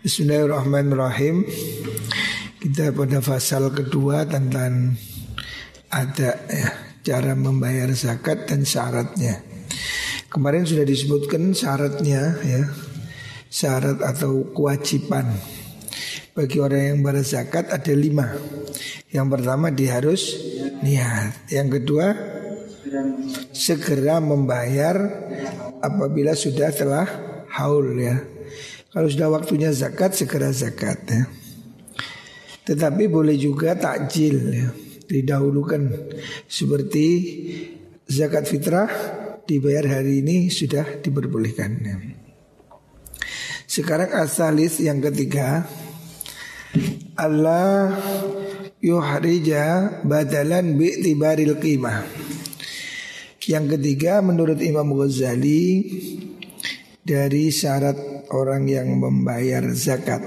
Bismillahirrahmanirrahim. Kita pada pasal kedua tentang ada ya, cara membayar zakat dan syaratnya. Kemarin sudah disebutkan syaratnya ya. Syarat atau kewajiban bagi orang yang berzakat ada lima. Yang pertama dia harus niat. Yang kedua segera membayar apabila sudah telah haul ya. Kalau sudah waktunya zakat segera zakat ya. Tetapi boleh juga takjil ya. Didahulukan seperti zakat fitrah dibayar hari ini sudah diperbolehkan ya. Sekarang asalis yang ketiga Allah yuhrija badalan bi'tibaril qimah Yang ketiga menurut Imam Ghazali Dari syarat orang yang membayar zakat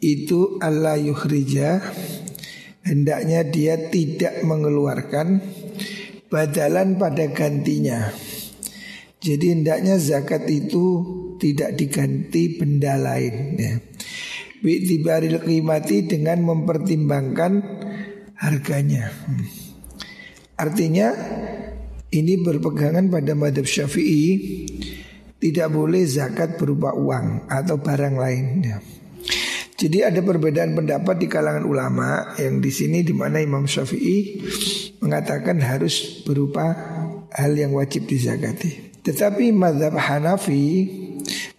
Itu Allah yuhrija Hendaknya dia tidak mengeluarkan Badalan pada gantinya Jadi hendaknya zakat itu tidak diganti benda lain ya. Bi'tibaril qimati dengan mempertimbangkan harganya. Artinya ini berpegangan pada madhab syafi'i Tidak boleh zakat berupa uang atau barang lain ya. Jadi ada perbedaan pendapat di kalangan ulama yang di sini di mana Imam Syafi'i mengatakan harus berupa hal yang wajib dizakati. Tetapi madhab Hanafi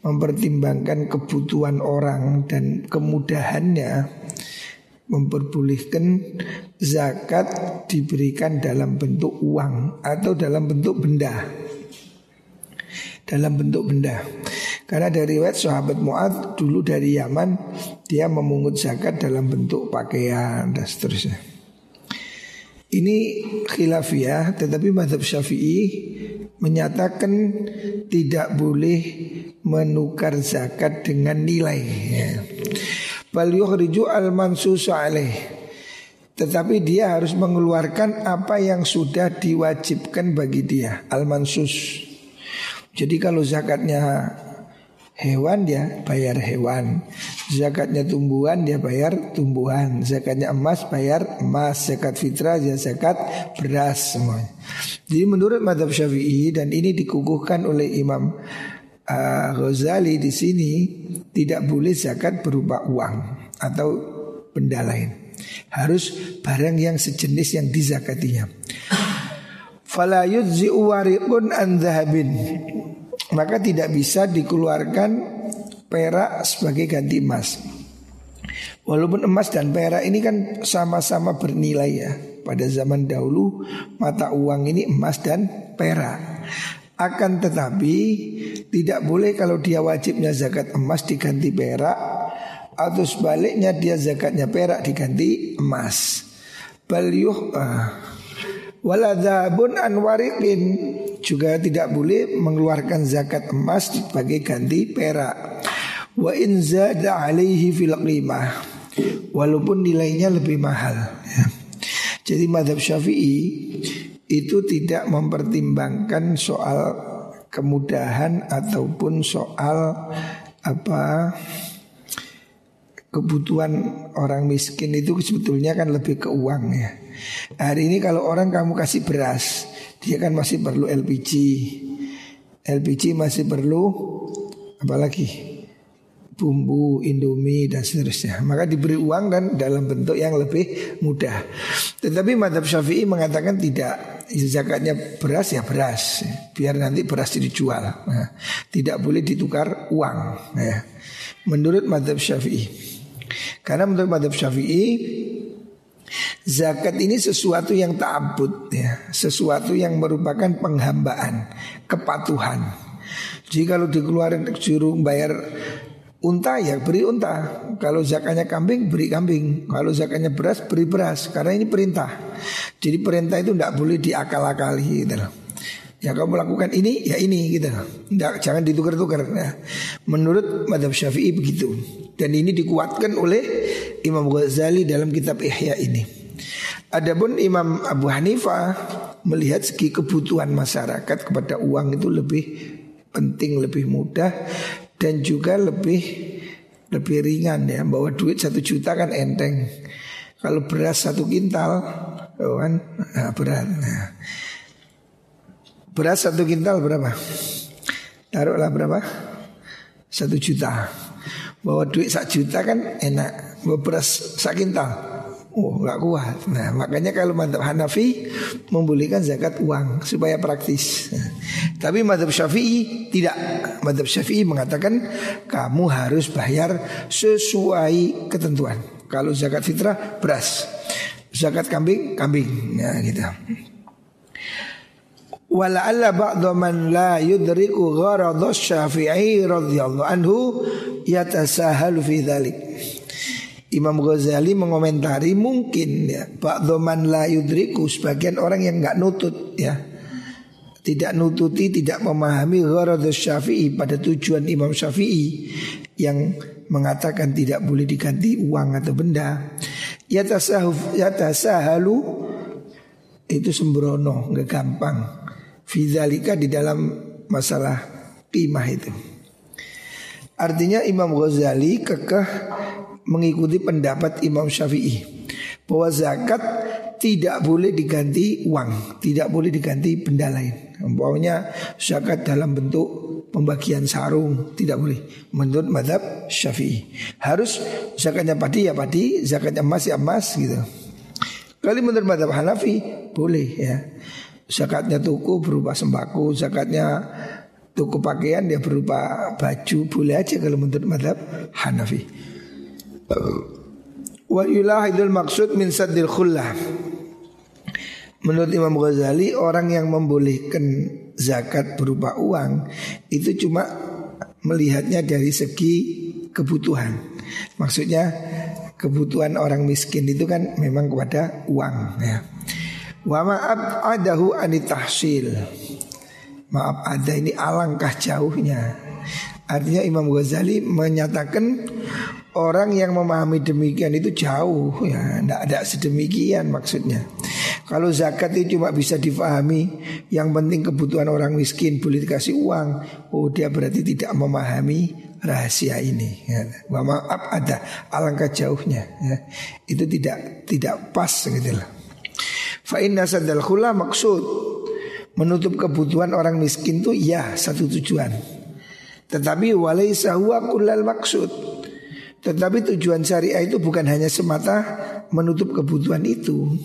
mempertimbangkan kebutuhan orang dan kemudahannya memperbolehkan zakat diberikan dalam bentuk uang atau dalam bentuk benda. Dalam bentuk benda. Karena dari riwayat sahabat Mu'ad dulu dari Yaman dia memungut zakat dalam bentuk pakaian dan seterusnya. Ini khilafiyah tetapi madhab syafi'i menyatakan tidak boleh menukar zakat dengan nilai ya. Bal yukhriju al mansus alaih tetapi dia harus mengeluarkan apa yang sudah diwajibkan bagi dia al mansus. Jadi kalau zakatnya hewan dia bayar hewan. Zakatnya tumbuhan dia bayar tumbuhan. Zakatnya emas bayar emas. Zakat fitrah dia zakat beras semuanya. Jadi menurut madhab syafi'i Dan ini dikukuhkan oleh Imam uh, Ghazali di sini Tidak boleh zakat berupa uang Atau benda lain. Harus barang yang sejenis yang dizakatinya Fala wariqun an zahabin maka tidak bisa dikeluarkan perak sebagai ganti emas. Walaupun emas dan perak ini kan sama-sama bernilai ya. Pada zaman dahulu mata uang ini emas dan perak. Akan tetapi tidak boleh kalau dia wajibnya zakat emas diganti perak atau sebaliknya dia zakatnya perak diganti emas. Balyuh uh, waladabun anwarikin juga tidak boleh mengeluarkan zakat emas sebagai ganti perak. Wa in zada alaihi fil qimah. Walaupun nilainya lebih mahal ya. Jadi madhab syafi'i itu tidak mempertimbangkan soal kemudahan ataupun soal apa kebutuhan orang miskin itu sebetulnya kan lebih ke uang ya. Hari ini kalau orang kamu kasih beras, dia kan masih perlu LPG. LPG masih perlu apalagi bumbu, indomie dan seterusnya. Maka diberi uang dan dalam bentuk yang lebih mudah. Tetapi madhab syafi'i mengatakan tidak. Zakatnya beras ya beras. Biar nanti beras dijual. Nah, tidak boleh ditukar uang. Ya. Menurut madhab syafi'i. Karena menurut madhab syafi'i Zakat ini sesuatu yang ta'abud ya, sesuatu yang merupakan penghambaan, kepatuhan. Jadi kalau dikeluarin suruh bayar unta ya beri unta. Kalau zakatnya kambing beri kambing. Kalau zakatnya beras beri beras. Karena ini perintah. Jadi perintah itu tidak boleh diakal-akali gitu. Ya kamu lakukan ini ya ini gitu. Nggak, Jangan ditukar-tukar ya. Menurut madhab syafi'i begitu. Dan ini dikuatkan oleh Imam Ghazali dalam kitab Ihya ini. Adapun Imam Abu Hanifah Melihat segi kebutuhan masyarakat kepada uang itu lebih penting, lebih mudah Dan juga lebih lebih ringan ya. Bawa duit satu juta kan enteng. Kalau beras satu kintal oh kan nah, berat. Nah. Beras satu kintal berapa taruhlah berapa satu juta bawa duit satu juta kan enak bawa beras sak kintal Oh nggak kuat. Nah makanya kalau mantap Hanafi membolehkan zakat uang supaya praktis. Tapi mantap Syafi'i tidak. Mantap Syafi'i mengatakan kamu harus bayar sesuai ketentuan. Kalau zakat fitrah beras, zakat kambing kambing. Ya gitu. Wala'alla ba'dha man la yudriku gharadha syafi'i radhiyallahu anhu yatasahalu fi dhalik. Imam Ghazali mengomentari mungkin ya Pak Doman la yudriku sebagian orang yang nggak nutut ya. Tidak nututi tidak memahami gharadus syafi'i pada tujuan Imam Syafi'i yang mengatakan tidak boleh diganti uang atau benda. Ya tasahuf ya tasahalu itu sembrono nggak gampang Fizalika di dalam masalah timah itu Artinya Imam Ghazali kekeh mengikuti pendapat Imam Syafi'i bahwa zakat tidak boleh diganti uang, tidak boleh diganti benda lain. Umpamanya zakat dalam bentuk pembagian sarung tidak boleh menurut madhab Syafi'i. Harus zakatnya padi ya padi, zakatnya emas ya emas gitu. Kali menurut madhab Hanafi boleh ya. Zakatnya tuku berupa sembako, zakatnya tuku pakaian dia berupa baju boleh aja kalau menurut madhab Hanafi. Wa yulahidul maksud min saddil khullah Menurut Imam Ghazali orang yang membolehkan zakat berupa uang itu cuma melihatnya dari segi kebutuhan. Maksudnya kebutuhan orang miskin itu kan memang kepada uang ya. Wa ma'ab adahu anitahsil. Maaf ada ini alangkah jauhnya. Artinya Imam Ghazali menyatakan Orang yang memahami demikian itu jauh ya, tidak ada sedemikian maksudnya. Kalau zakat itu cuma bisa difahami yang penting kebutuhan orang miskin boleh dikasih uang, oh dia berarti tidak memahami rahasia ini. Ya. Maaf ada alangkah jauhnya. Ya. Itu tidak tidak pas gitu lah. Fa'inna sadal khula maksud menutup kebutuhan orang miskin itu ya satu tujuan. Tetapi walaisa huwa kullal maksud. Tetapi tujuan syariah itu bukan hanya semata menutup kebutuhan itu.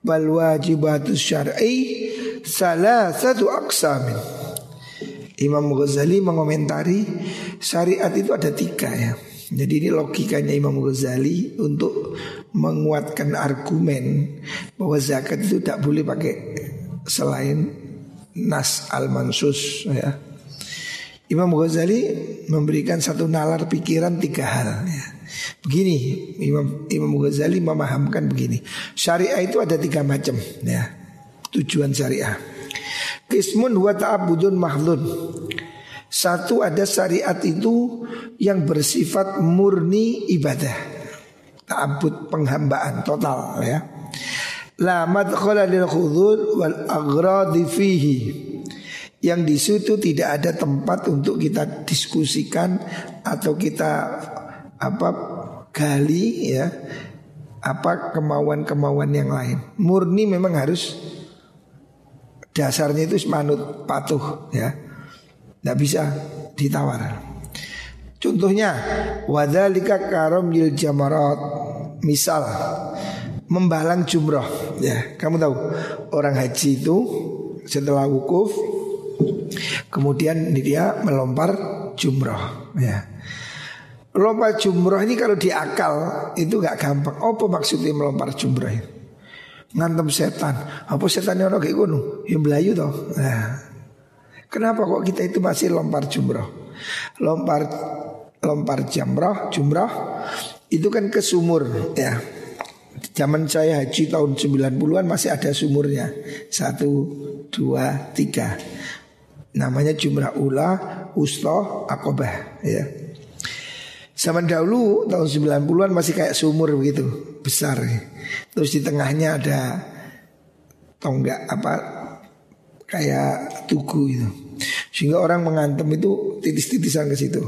Bal wajibatus syar'i salah satu aksamin. Imam Ghazali mengomentari syariat itu ada tiga ya. Jadi ini logikanya Imam Ghazali untuk menguatkan argumen bahwa zakat itu tidak boleh pakai selain nas al-mansus ya. Imam Ghazali memberikan satu nalar pikiran tiga hal ya. Begini Imam Imam Ghazali memahamkan begini Syariah itu ada tiga macam ya Tujuan syariah Kismun wa ta'abudun mahlun Satu ada syariat itu yang bersifat murni ibadah Ta'abud penghambaan total ya La madkhala lil khudur wal agradi fihi yang di situ tidak ada tempat untuk kita diskusikan atau kita apa gali ya apa kemauan-kemauan yang lain. Murni memang harus dasarnya itu manut patuh ya. Tidak bisa ditawar. Contohnya wadalika karom yil jamarat misal membalang jumroh ya kamu tahu orang haji itu setelah wukuf Kemudian dia melompar jumroh ya. Lompat jumroh ini kalau diakal itu gak gampang. Apa maksudnya melompar jumroh ini? Ngantem setan. Apa setannya orang kayak gunung? Ya belayu toh. Nah. Kenapa kok kita itu masih lompar jumroh? Lompar lompar jamroh, jumroh itu kan ke sumur ya. Zaman saya haji tahun 90-an masih ada sumurnya. Satu, dua, tiga. Namanya jumrah ula ustoh akobah ya. Zaman dahulu tahun 90-an masih kayak sumur begitu besar. Terus di tengahnya ada tonggak apa kayak tugu itu. Sehingga orang mengantem itu titis-titisan ke situ.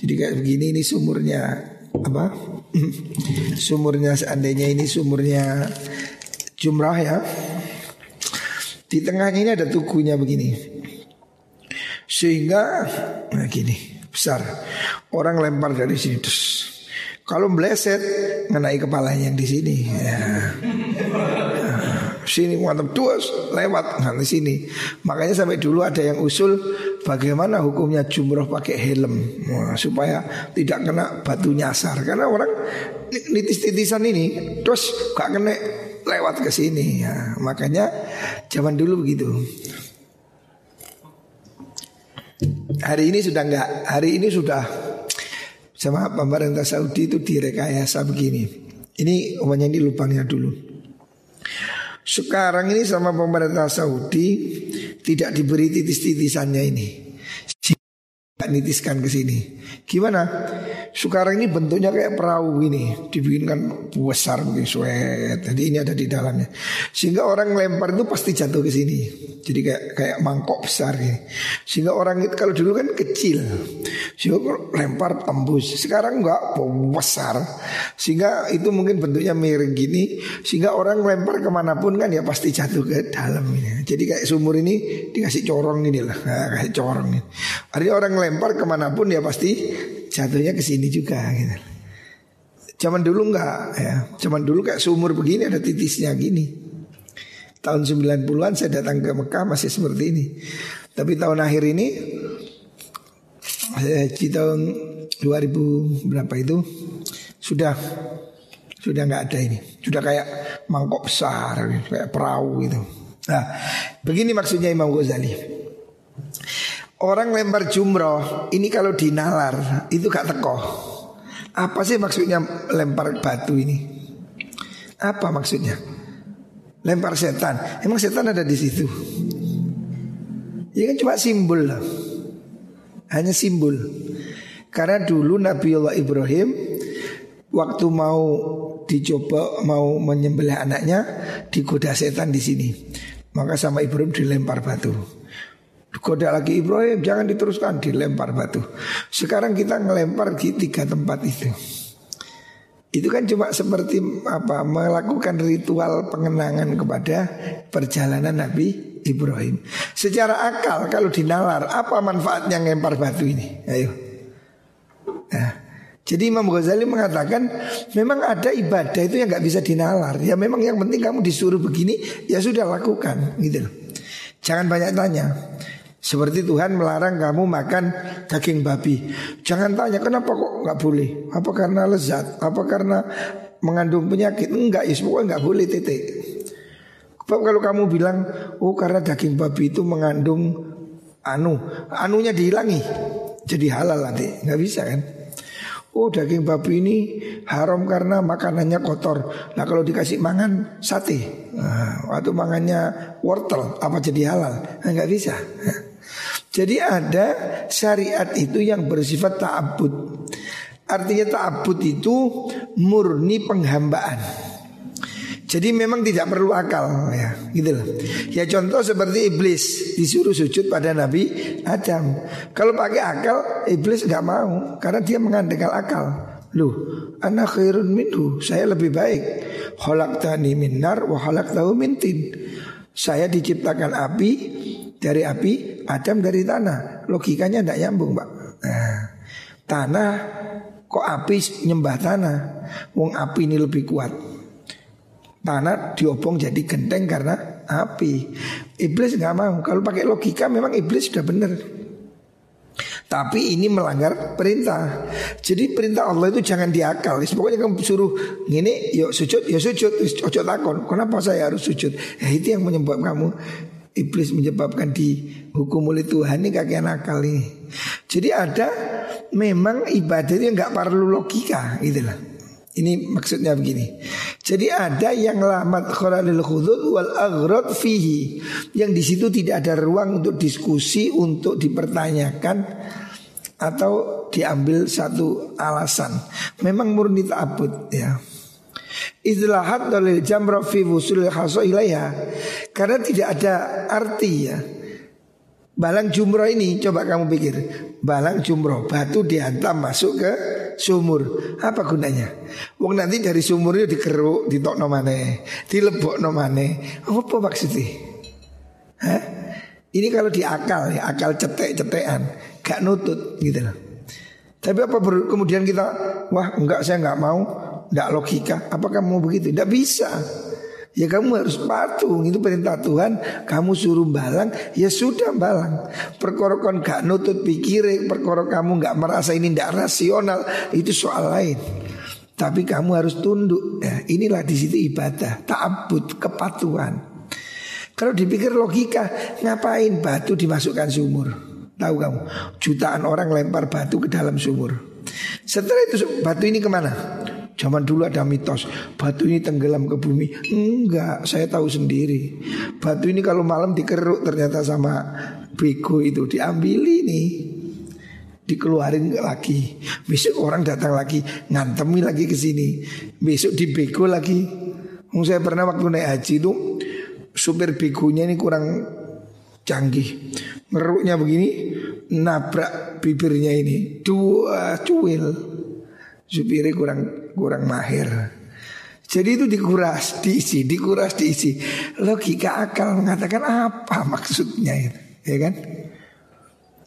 Jadi kayak begini ini sumurnya apa? sumurnya seandainya ini sumurnya jumrah ya. Di tengahnya ini ada tukunya begini. Sehingga nah besar. Orang lempar dari sini terus. Kalau meleset mengenai kepalanya yang di sini. Ya. Sini mantap tuas lewat di sini. Makanya sampai dulu ada yang usul bagaimana hukumnya jumroh pakai helm nah, supaya tidak kena batu nyasar karena orang nitis-titisan ini terus gak kena lewat ke sini ya. Makanya zaman dulu begitu. Hari ini sudah enggak, hari ini sudah sama pemerintah Saudi itu direkayasa begini. Ini umumnya ini lubangnya dulu. Sekarang ini sama pemerintah Saudi tidak diberi titis-titisannya ini nitiskan ke sini. Gimana? Sekarang ini bentuknya kayak perahu ini, dibikinkan besar begini sweat. Jadi ini ada di dalamnya. Sehingga orang lempar itu pasti jatuh ke sini. Jadi kayak kayak mangkok besar ini. Sehingga orang itu kalau dulu kan kecil. Sehingga lempar tembus. Sekarang enggak besar. Sehingga itu mungkin bentuknya miring gini. Sehingga orang lempar ke mana pun kan ya pasti jatuh ke dalam ini. Jadi kayak sumur ini dikasih corong ini lah. Nah, kasih corong ini. Artinya orang lempar ke mana pun ya pasti jatuhnya ke sini juga gitu. Zaman dulu enggak ya. Zaman dulu kayak sumur begini ada titisnya gini. Tahun 90-an saya datang ke Mekah masih seperti ini. Tapi tahun akhir ini eh, di tahun 2000 berapa itu sudah sudah nggak ada ini. Sudah kayak mangkok besar kayak perahu gitu. Nah, begini maksudnya Imam Ghazali. Orang lempar jumroh ini kalau dinalar itu gak teko. Apa sih maksudnya lempar batu ini? Apa maksudnya? Lempar setan. Emang setan ada di situ? Ya kan cuma simbol lah. Hanya simbol. Karena dulu Nabi Allah Ibrahim waktu mau dicoba mau menyembelih anaknya digoda setan di sini. Maka sama Ibrahim dilempar batu. Goda lagi Ibrahim jangan diteruskan dilempar batu. Sekarang kita ngelempar di tiga tempat itu. Itu kan cuma seperti apa melakukan ritual pengenangan kepada perjalanan Nabi Ibrahim. Secara akal kalau dinalar apa manfaatnya ngempar batu ini? Ayo. Nah, jadi Imam Ghazali mengatakan memang ada ibadah itu yang nggak bisa dinalar. Ya memang yang penting kamu disuruh begini ya sudah lakukan gitu Jangan banyak tanya. Seperti Tuhan melarang kamu makan daging babi. Jangan tanya kenapa kok nggak boleh. Apa karena lezat? Apa karena mengandung penyakit? Enggak, ya pokoknya nggak boleh titik. Sebab kalau kamu bilang, oh karena daging babi itu mengandung anu, anunya dihilangi, jadi halal nanti, nggak bisa kan? Oh daging babi ini haram karena makanannya kotor. Nah kalau dikasih mangan sate, nah, waktu mangannya wortel apa jadi halal? Nah, nggak bisa. Jadi ada syariat itu yang bersifat ta'abud Artinya ta'abud itu murni penghambaan jadi memang tidak perlu akal ya, gitu loh. Ya contoh seperti iblis disuruh sujud pada Nabi Adam. Kalau pakai akal, iblis nggak mau karena dia mengandalkan akal. Loh, anak khairun minhu, saya lebih baik. Khalaqtani min nar wa khalaqtahu min tin. Saya diciptakan api, dari api, Adam dari tanah. Logikanya tidak nyambung, Pak. Nah, tanah kok api nyembah tanah? Wong api ini lebih kuat. Tanah diobong jadi genteng karena api. Iblis nggak mau. Kalau pakai logika memang iblis sudah benar. Tapi ini melanggar perintah. Jadi perintah Allah itu jangan diakal. Pokoknya kamu suruh gini, yuk sujud, ya sujud, ojo takon. Kenapa saya harus sujud? Ya itu yang menyebabkan kamu iblis menyebabkan dihukum oleh Tuhan ini kakek nakal ini. Jadi ada memang ibadah itu nggak perlu logika gitu lah. Ini maksudnya begini. Jadi ada yang lamat khalalil khudud wal aghrad fihi. Yang di situ tidak ada ruang untuk diskusi, untuk dipertanyakan atau diambil satu alasan. Memang murni ta'abud ya. Izlahat dalil jamra fi wusul ilaiha. Karena tidak ada arti ya. Balang jumroh ini coba kamu pikir. Balang jumroh batu dihantam masuk ke sumur. Apa gunanya? Wong nanti dari sumur itu dikeruk, ditok nomane Dilebok nomane Apa maksudnya? Hah? Ini kalau di akal ya, akal cetek-cetekan Gak nutut gitu loh. Tapi apa kemudian kita Wah enggak saya enggak mau Enggak logika. Apakah mau begitu? Enggak bisa. Ya kamu harus patuh Itu perintah Tuhan. Kamu suruh balang Ya sudah balang. Perkara kon gak nutut pikirin Perkara kamu gak merasa ini gak rasional Itu soal lain. Tapi kamu harus tunduk. Ya, Inilah di situ ibadah Ta'abud, kepatuhan. Kalau dipikir logika Ngapain batu dimasukkan sumur? Tahu kamu? Jutaan orang lempar batu ke dalam sumur. Setelah itu batu ini ke mana Zaman dulu ada mitos batu ini tenggelam ke bumi. Enggak, saya tahu sendiri. Batu ini kalau malam dikeruk ternyata sama bego itu diambil ini dikeluarin lagi. Besok orang datang lagi ngantemi lagi ke sini. Besok dibego lagi. Saya pernah waktu naik haji itu supir begonya ini kurang canggih. Ngeruknya begini nabrak bibirnya ini dua cuil. Supirnya kurang kurang mahir. Jadi itu dikuras, diisi, dikuras, diisi. Logika akal mengatakan apa maksudnya itu, ya kan?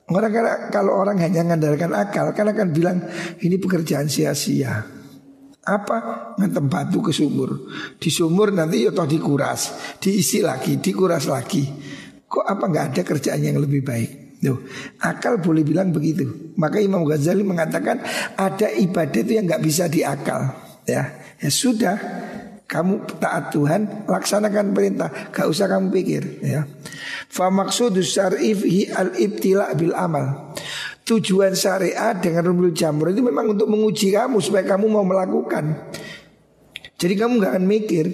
Orang kalau orang hanya mengandalkan akal, kan akan bilang ini pekerjaan sia-sia. Apa? Ngantem batu ke sumur. Di sumur nanti ya toh dikuras, diisi lagi, dikuras lagi. Kok apa nggak ada kerjaan yang lebih baik? Tuh, akal boleh bilang begitu. Maka Imam Ghazali mengatakan ada ibadah itu yang nggak bisa diakal. Ya, ya sudah. Kamu taat Tuhan, laksanakan perintah. Gak usah kamu pikir. Ya. Fa maksudus syar'i al ibtila bil amal. Tujuan syariat dengan rumul jamur itu memang untuk menguji kamu supaya kamu mau melakukan. Jadi kamu nggak akan mikir.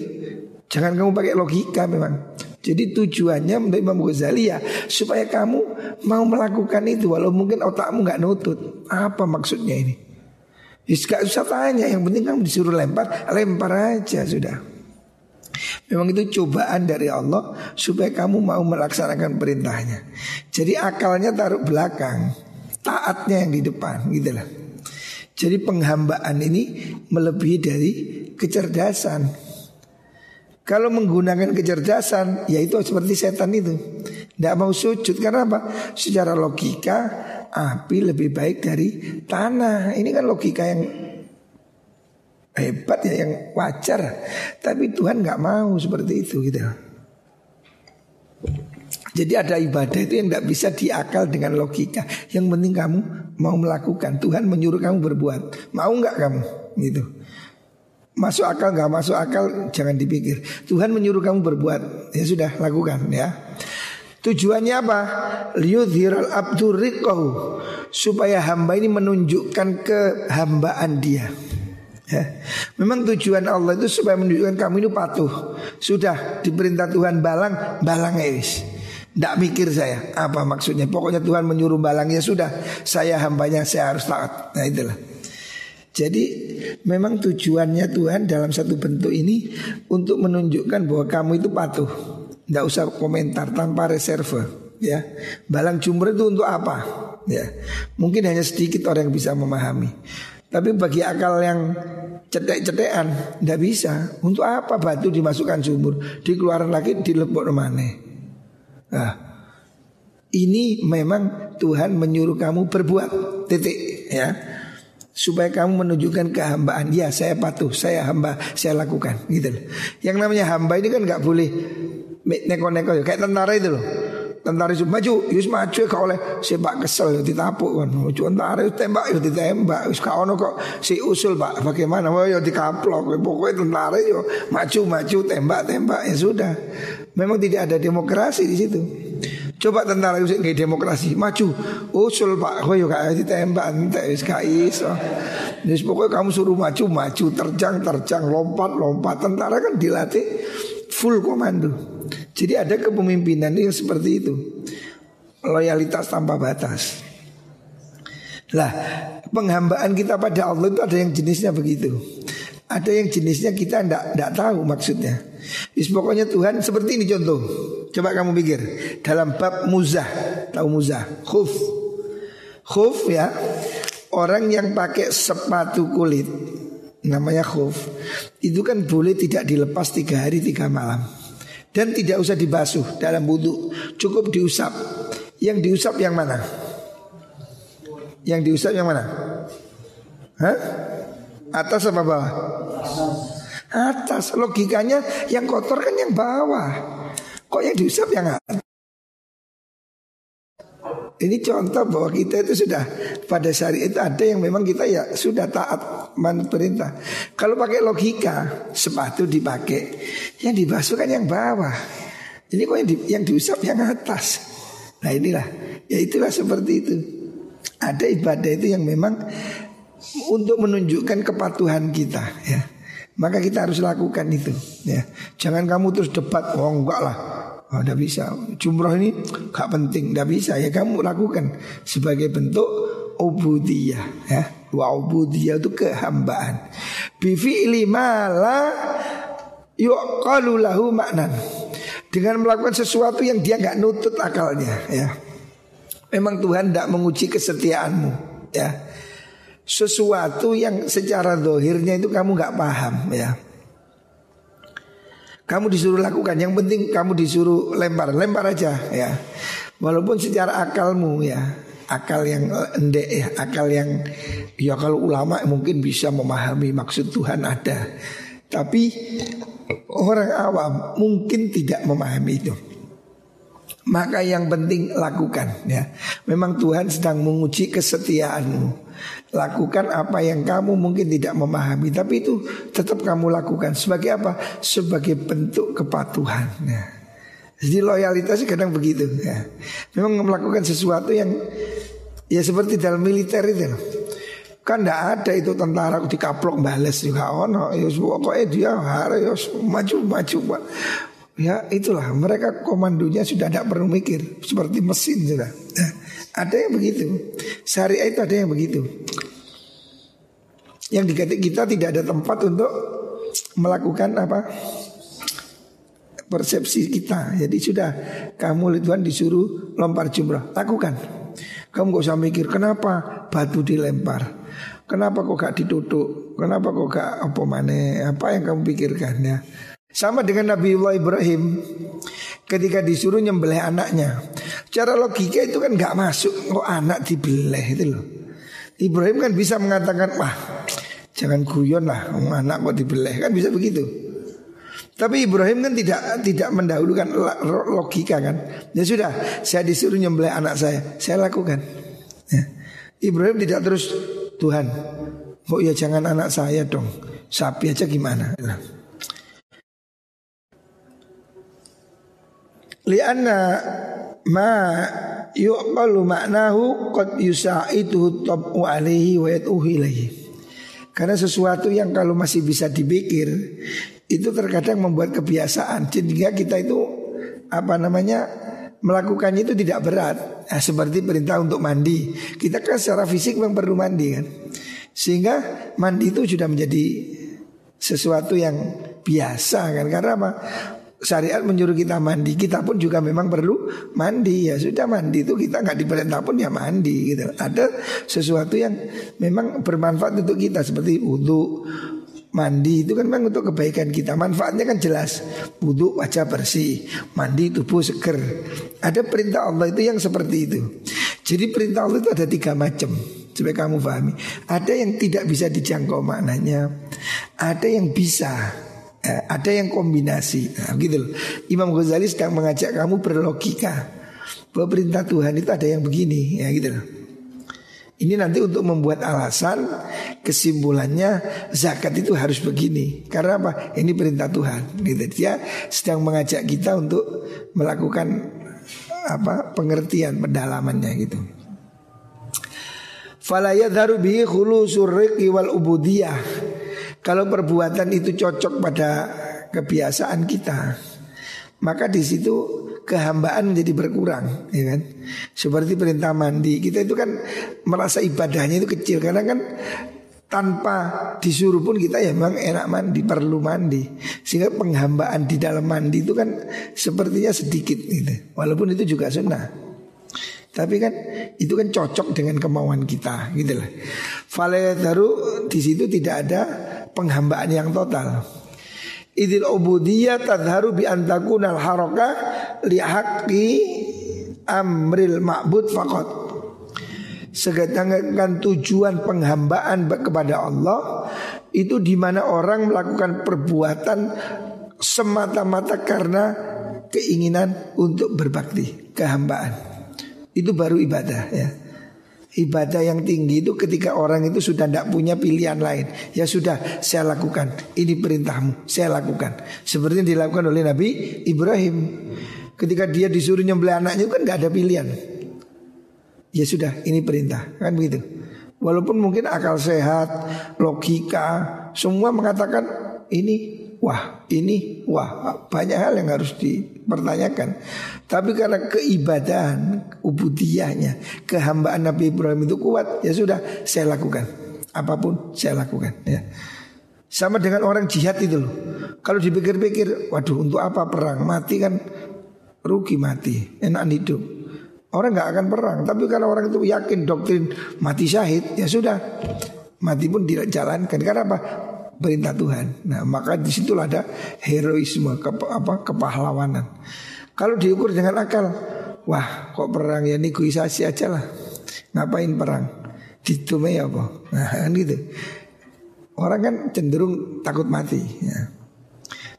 Jangan kamu pakai logika memang. Jadi tujuannya menurut Imam Ghazali ya supaya kamu mau melakukan itu walau mungkin otakmu nggak nutut. Apa maksudnya ini? Ya gak usah tanya, yang penting kamu disuruh lempar, lempar aja sudah. Memang itu cobaan dari Allah supaya kamu mau melaksanakan perintahnya. Jadi akalnya taruh belakang, taatnya yang di depan gitu lah. Jadi penghambaan ini melebihi dari kecerdasan. Kalau menggunakan kecerdasan, yaitu seperti setan itu. Tidak mau sujud karena apa? Secara logika api lebih baik dari tanah. Ini kan logika yang hebat ya, yang wajar. Tapi Tuhan nggak mau seperti itu gitu. Jadi ada ibadah itu yang tidak bisa diakal dengan logika. Yang penting kamu mau melakukan. Tuhan menyuruh kamu berbuat. Mau nggak kamu? Gitu. Masuk akal nggak? Masuk akal jangan dipikir. Tuhan menyuruh kamu berbuat, ya sudah lakukan ya. Tujuannya apa? Liyudhiral abdurriqahu Supaya hamba ini menunjukkan kehambaan dia. Ya. Memang tujuan Allah itu supaya menunjukkan kamu ini patuh. Sudah diperintah Tuhan balang, balang eris Tidak mikir saya Apa maksudnya? Pokoknya Tuhan menyuruh balangnya sudah. Saya hambanya saya harus taat. Nah itulah jadi memang tujuannya Tuhan dalam satu bentuk ini untuk menunjukkan bahwa kamu itu patuh. Tidak usah komentar tanpa reserve ya. Balang jumur itu untuk apa? Ya. Mungkin hanya sedikit orang yang bisa memahami. Tapi bagi akal yang cetek-cetekan tidak bisa. Untuk apa batu dimasukkan sumur, dikeluarkan lagi dilebok mana? Nah, ini memang Tuhan menyuruh kamu berbuat titik ya supaya kamu menunjukkan kehambaan. Ya, saya patuh, saya hamba, saya lakukan gitu loh. Yang namanya hamba ini kan nggak boleh neko-neko kayak tentara itu loh. Tentara itu maju, yus maju kau oleh sepak kesel ditapuk kan. Maju tentara itu tembak itu ditembak. Yus kau ono si usul pak, bagaimana? Wah yo dikaplok. Pokoknya tentara yo maju maju tembak tembak ya sudah. Memang tidak ada demokrasi di situ. Coba tentara itu nggak demokrasi, maju, usul pak, kau juga ditembak, entek wis iso. Pokoknya kamu suruh maju, maju, terjang, terjang, lompat, lompat. Tentara kan dilatih full komando. Jadi ada kepemimpinan yang seperti itu, loyalitas tanpa batas. Lah, penghambaan kita pada Allah itu ada yang jenisnya begitu. Ada yang jenisnya kita tidak tahu maksudnya. Is pokoknya Tuhan seperti ini contoh. Coba kamu pikir. Dalam bab muzah, tahu muzah, khuf. Khuf ya, orang yang pakai sepatu kulit. Namanya khuf. Itu kan boleh tidak dilepas tiga hari tiga malam. Dan tidak usah dibasuh dalam wudhu. Cukup diusap. Yang diusap yang mana? Yang diusap yang mana? Hah? atas apa bawah atas logikanya yang kotor kan yang bawah kok yang diusap yang atas ini contoh bahwa kita itu sudah pada syariat itu ada yang memang kita ya sudah taat man perintah. Kalau pakai logika sepatu dipakai, yang dibasuh kan yang bawah. Ini kok yang, di, yang diusap yang atas. Nah inilah, ya itulah seperti itu. Ada ibadah itu yang memang untuk menunjukkan kepatuhan kita ya. Maka kita harus lakukan itu ya. Jangan kamu terus debat, oh enggak lah Oh, bisa. Jumroh ini gak penting, tidak bisa. Ya kamu lakukan sebagai bentuk ubudiyah ya. Wa ubudiyah itu kehambaan. Bifi'li mala yuqalu lahu maknan. Dengan melakukan sesuatu yang dia nggak nutut akalnya ya. Memang Tuhan tidak menguji kesetiaanmu ya. Sesuatu yang secara dohirnya itu kamu nggak paham ya. Kamu disuruh lakukan, yang penting kamu disuruh lempar, lempar aja ya. Walaupun secara akalmu ya, akal yang endek ya, akal yang ya kalau ulama mungkin bisa memahami maksud Tuhan ada. Tapi orang awam mungkin tidak memahami itu. Maka yang penting lakukan ya. Memang Tuhan sedang menguji kesetiaanmu. Lakukan apa yang kamu mungkin tidak memahami Tapi itu tetap kamu lakukan Sebagai apa? Sebagai bentuk kepatuhan ya. Jadi loyalitas kadang begitu ya. Memang melakukan sesuatu yang Ya seperti dalam militer itu Kan tidak ada itu tentara dikaplok bales juga ono. Ya pokoknya dia harus maju maju. Ya itulah mereka komandonya sudah tidak perlu mikir seperti mesin sudah. Ya, ada yang begitu. Syariah itu ada yang begitu. Yang di kita tidak ada tempat untuk melakukan apa persepsi kita. Jadi sudah kamu Tuhan disuruh lempar jumrah, lakukan. Kamu gak usah mikir kenapa batu dilempar. Kenapa kok gak ditutup? Kenapa kok gak apa mana? Apa yang kamu pikirkan ya? Sama dengan Nabi Ibrahim ketika disuruh nyembelih anaknya. Cara logika itu kan gak masuk kok anak dibeleh itu loh. Ibrahim kan bisa mengatakan wah jangan guyon lah anak kok dibeleh kan bisa begitu. Tapi Ibrahim kan tidak tidak mendahulukan logika kan. Ya sudah, saya disuruh nyembelih anak saya, saya lakukan. Ya. Ibrahim tidak terus Tuhan, kok ya jangan anak saya dong, sapi aja gimana? Lianna ma yuqalu maknahu qad yusaitu tab'u alaihi wa yatuhu ilaihi. Karena sesuatu yang kalau masih bisa dipikir itu terkadang membuat kebiasaan sehingga kita itu apa namanya melakukannya itu tidak berat. Nah, seperti perintah untuk mandi. Kita kan secara fisik memang perlu mandi kan. Sehingga mandi itu sudah menjadi sesuatu yang biasa kan karena apa? Syariat menyuruh kita mandi, kita pun juga memang perlu mandi ya sudah mandi itu kita nggak diperintah pun ya mandi gitu. Ada sesuatu yang memang bermanfaat untuk kita seperti wudhu, mandi itu kan memang untuk kebaikan kita. Manfaatnya kan jelas. Wudhu wajah bersih, mandi tubuh seger. Ada perintah Allah itu yang seperti itu. Jadi perintah Allah itu ada tiga macam supaya kamu pahami. Ada yang tidak bisa dijangkau maknanya, ada yang bisa eh, ada yang kombinasi nah, gitu loh. Imam Ghazali sedang mengajak kamu berlogika bahwa perintah Tuhan itu ada yang begini ya gitu loh. Ini nanti untuk membuat alasan kesimpulannya zakat itu harus begini. Karena apa? Ini perintah Tuhan. Gitu. Dia sedang mengajak kita untuk melakukan apa pengertian pendalamannya gitu. Fala yadharu bihi wal ubudiyah kalau perbuatan itu cocok pada kebiasaan kita, maka di situ kehambaan menjadi berkurang, ya kan? Seperti perintah mandi, kita itu kan merasa ibadahnya itu kecil karena kan tanpa disuruh pun kita ya memang enak mandi, perlu mandi. Sehingga penghambaan di dalam mandi itu kan sepertinya sedikit gitu. Walaupun itu juga sunnah. Tapi kan itu kan cocok dengan kemauan kita gitu lah. Di situ tidak ada penghambaan yang total. Idil ubudiyah tadharu bi antakunal haroka lihaqqi amril ma'bud fakot Sedangkan tujuan penghambaan kepada Allah itu di mana orang melakukan perbuatan semata-mata karena keinginan untuk berbakti, kehambaan. Itu baru ibadah ya. Ibadah yang tinggi itu ketika orang itu sudah tidak punya pilihan lain. Ya sudah saya lakukan. Ini perintahmu saya lakukan. Seperti yang dilakukan oleh Nabi Ibrahim. Ketika dia disuruh nyembelih anaknya kan nggak ada pilihan. Ya sudah ini perintah. Kan begitu. Walaupun mungkin akal sehat, logika, semua mengatakan ini wah, ini wah, banyak hal yang harus dipertanyakan. Tapi karena keibadahan, ubudiyahnya, kehambaan Nabi Ibrahim itu kuat, ya sudah saya lakukan. Apa pun saya lakukan ya. Sama dengan orang jihad itu loh. Kalau dipikir-pikir, waduh untuk apa perang? Mati kan rugi mati, enak hidup. Orang nggak akan perang, tapi kalau orang itu yakin doktrin mati syahid, ya sudah mati pun tidak jalankan karena apa? Perintah Tuhan. Nah maka di situlah ada heroisme, ke, apa kepahlawanan. Kalau diukur dengan akal, wah kok perang ya negosiasi aja lah. Ngapain perang? Ditumai apa? Nah kan gitu. Orang kan cenderung takut mati. Ya.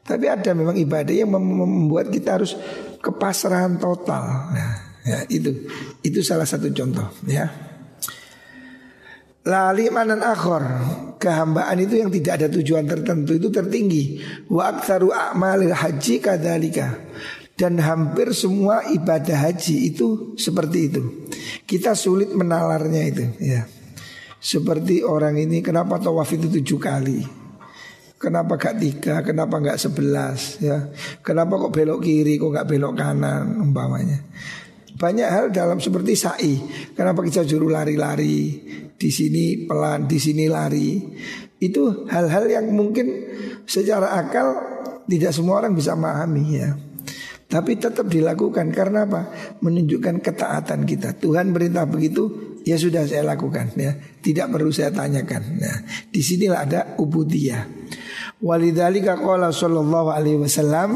Tapi ada memang ibadah yang membuat kita harus kepasrahan total. Nah, Ya, itu itu salah satu contoh ya. Lali manan akhor. Kehambaan itu yang tidak ada tujuan tertentu itu tertinggi. Wa aktaru a'malil haji kadalika Dan hampir semua ibadah haji itu seperti itu. Kita sulit menalarnya itu ya. Seperti orang ini kenapa tawaf itu tujuh kali? Kenapa gak tiga, kenapa gak sebelas? Ya. Kenapa kok belok kiri, kok gak belok kanan umpamanya? Banyak hal dalam seperti sa'i. Kenapa kita juru lari-lari di sini pelan, di sini lari. Itu hal-hal yang mungkin secara akal tidak semua orang bisa memahami ya. Tapi tetap dilakukan karena apa? Menunjukkan ketaatan kita. Tuhan berintah begitu, ya sudah saya lakukan ya. Tidak perlu saya tanyakan. Nah, di sinilah ada ubudiyah. Walidhalika qala sallallahu alaihi wasallam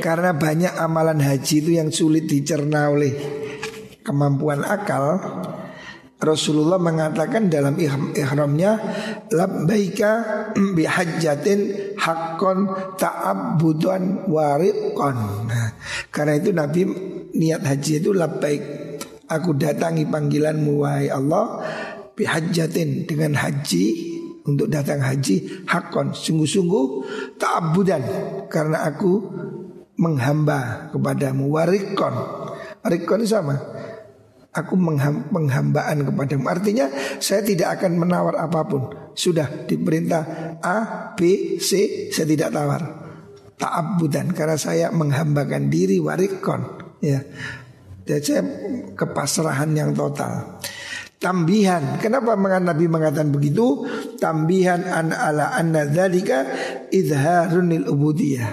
karena banyak amalan haji itu yang sulit dicerna oleh kemampuan akal Rasulullah mengatakan dalam ihramnya labbaika bihajjatin haqqan ta'abbudan wariqan. Nah, karena itu Nabi niat haji itu labbaik. Aku datangi panggilanmu wahai Allah bihajjatin dengan haji untuk datang haji hakon sungguh-sungguh ta'abbudan karena aku menghamba kepadamu warikon Warikon sama Aku mengham, penghambaan kepadamu Artinya saya tidak akan menawar apa pun. Sudah diperintah A, B, C Saya tidak tawar. Ta'abudan Karena saya menghambakan diri warikon Ya. Dan saya kepasrahan yang total. Tambihan Kenapa Nabi mengatakan begitu? Tambihan an ala anna dzalika idharunil ubudiyah.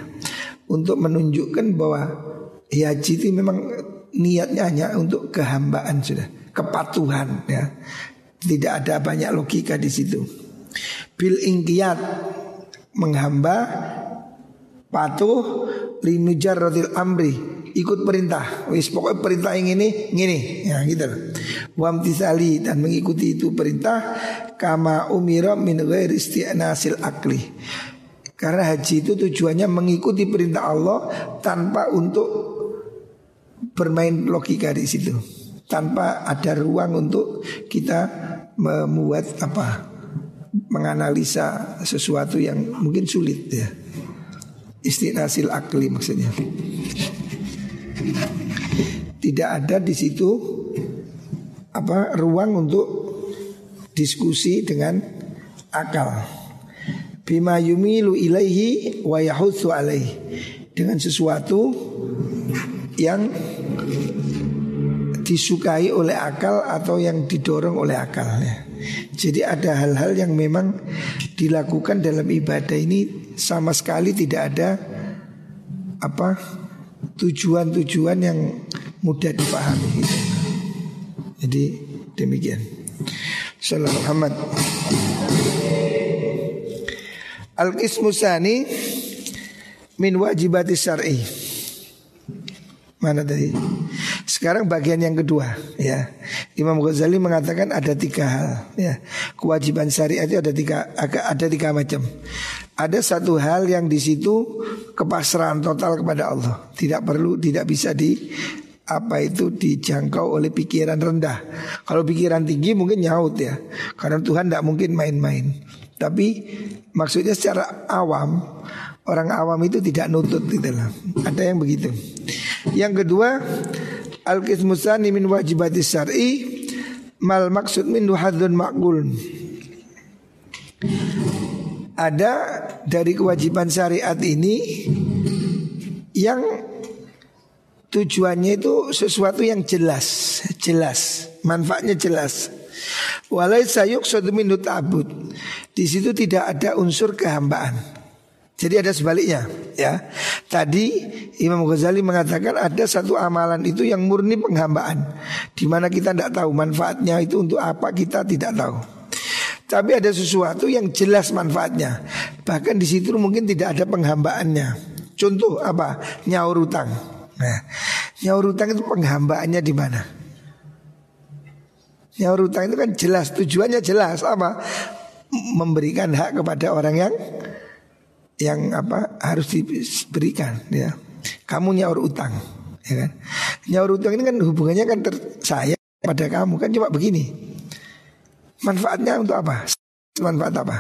Untuk menunjukkan bahwa haji itu memang niatnya hanya untuk kehambaan sudah, kepatuhan ya. Tidak ada banyak logika di situ. Bil ingkiyat menghamba patuh linujar rodil amri ikut perintah wis pokoknya perintah yang ini ngini ya gitu wamtisali dan mengikuti itu perintah kama umira min ghairi isti'nasil akli karena haji itu tujuannya mengikuti perintah Allah tanpa untuk bermain logika di situ. Tanpa ada ruang untuk kita membuat apa menganalisa sesuatu yang mungkin sulit ya. Istinasil akli maksudnya. Tidak ada di situ apa ruang untuk diskusi dengan akal bima yumilu ilaihi wa yahutsu alaihi dengan sesuatu yang disukai oleh akal atau yang didorong oleh akal ya. Jadi ada hal-hal yang memang dilakukan dalam ibadah ini sama sekali tidak ada apa tujuan-tujuan yang mudah dipahami. Gitu. Jadi demikian. Salam Muhammad. Al-Qismusani min wajibati syar'i. Mana tadi? Sekarang bagian yang kedua ya. Imam Ghazali mengatakan ada tiga hal ya. Kewajiban syariat itu ada tiga ada tiga macam. Ada satu hal yang di situ kepasrahan total kepada Allah. Tidak perlu tidak bisa di apa itu dijangkau oleh pikiran rendah. Kalau pikiran tinggi mungkin nyaut ya. Karena Tuhan tidak mungkin main-main. Tapi maksudnya secara awam orang awam itu tidak nutut gitu loh. Ada yang begitu. Yang kedua Al-qismusani min wajibati syar'i mal maksud min hadzun ma'qul. Ada dari kewajiban syariat ini yang tujuannya itu sesuatu yang jelas, jelas, manfaatnya jelas. Walai sayuk suatu minut abud. Di situ tidak ada unsur kehambaan. Jadi ada sebaliknya ya. Tadi Imam Ghazali mengatakan ada satu amalan itu yang murni penghambaan di mana kita tidak tahu manfaatnya itu untuk apa kita tidak tahu. Tapi ada sesuatu yang jelas manfaatnya. Bahkan di situ mungkin tidak ada penghambaannya. Contoh apa? Nyaur utang. Nah, nyaur utang itu penghambaannya di mana? Nyaur utang itu kan jelas tujuannya jelas apa? Memberikan hak kepada orang yang yang apa harus diberikan ya. Kamu nyaur utang, ya kan? Nyaur utang ini kan hubungannya kan ter saya pada kamu kan cuma begini. Manfaatnya untuk apa? Manfaat apa?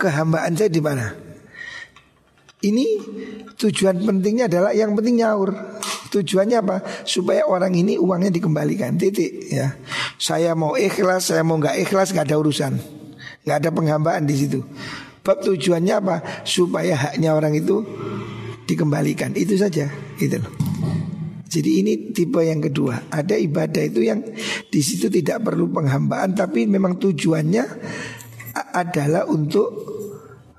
Kehambaan saya di mana? Ini tujuan pentingnya adalah yang penting nyaur. Tujuannya apa? Supaya orang ini uangnya dikembalikan. Titik ya. Saya mau ikhlas, saya mau nggak ikhlas nggak ada urusan nggak ada penghambaan di situ. Bab tujuannya apa? Supaya haknya orang itu dikembalikan. Itu saja, gitu. Jadi ini tipe yang kedua. Ada ibadah itu yang di situ tidak perlu penghambaan, tapi memang tujuannya adalah untuk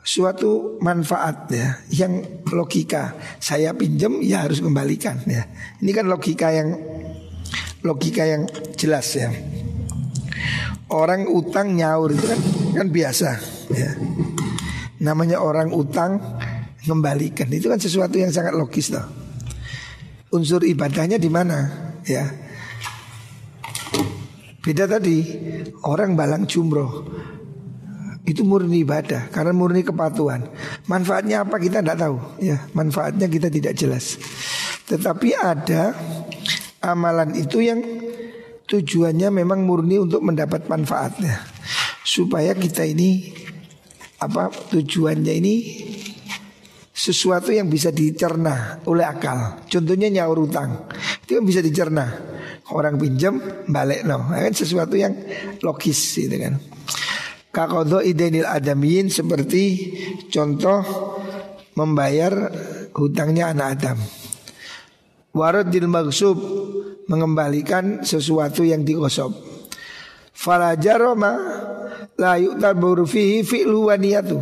suatu manfaat ya, yang logika. Saya pinjam ya harus kembalikan ya. Ini kan logika yang logika yang jelas ya. Orang utang nyaur itu kan kan biasa ya. Namanya orang utang kembalikan itu kan sesuatu yang sangat logis loh. Unsur ibadahnya di mana ya? Beda tadi orang balang jumroh itu murni ibadah karena murni kepatuhan. Manfaatnya apa kita tidak tahu ya. Manfaatnya kita tidak jelas. Tetapi ada amalan itu yang tujuannya memang murni untuk mendapat manfaatnya supaya kita ini apa tujuannya ini sesuatu yang bisa dicerna oleh akal. Contohnya nyaur utang itu kan bisa dicerna. Orang pinjam balik no, nah, kan sesuatu yang logis gitu kan. Kakodo idenil adamiyin seperti contoh membayar hutangnya anak Adam. Waradil maksub mengembalikan sesuatu yang digosok. Falajaroma la yu'tabaru fihi fi'lu wa niyatu.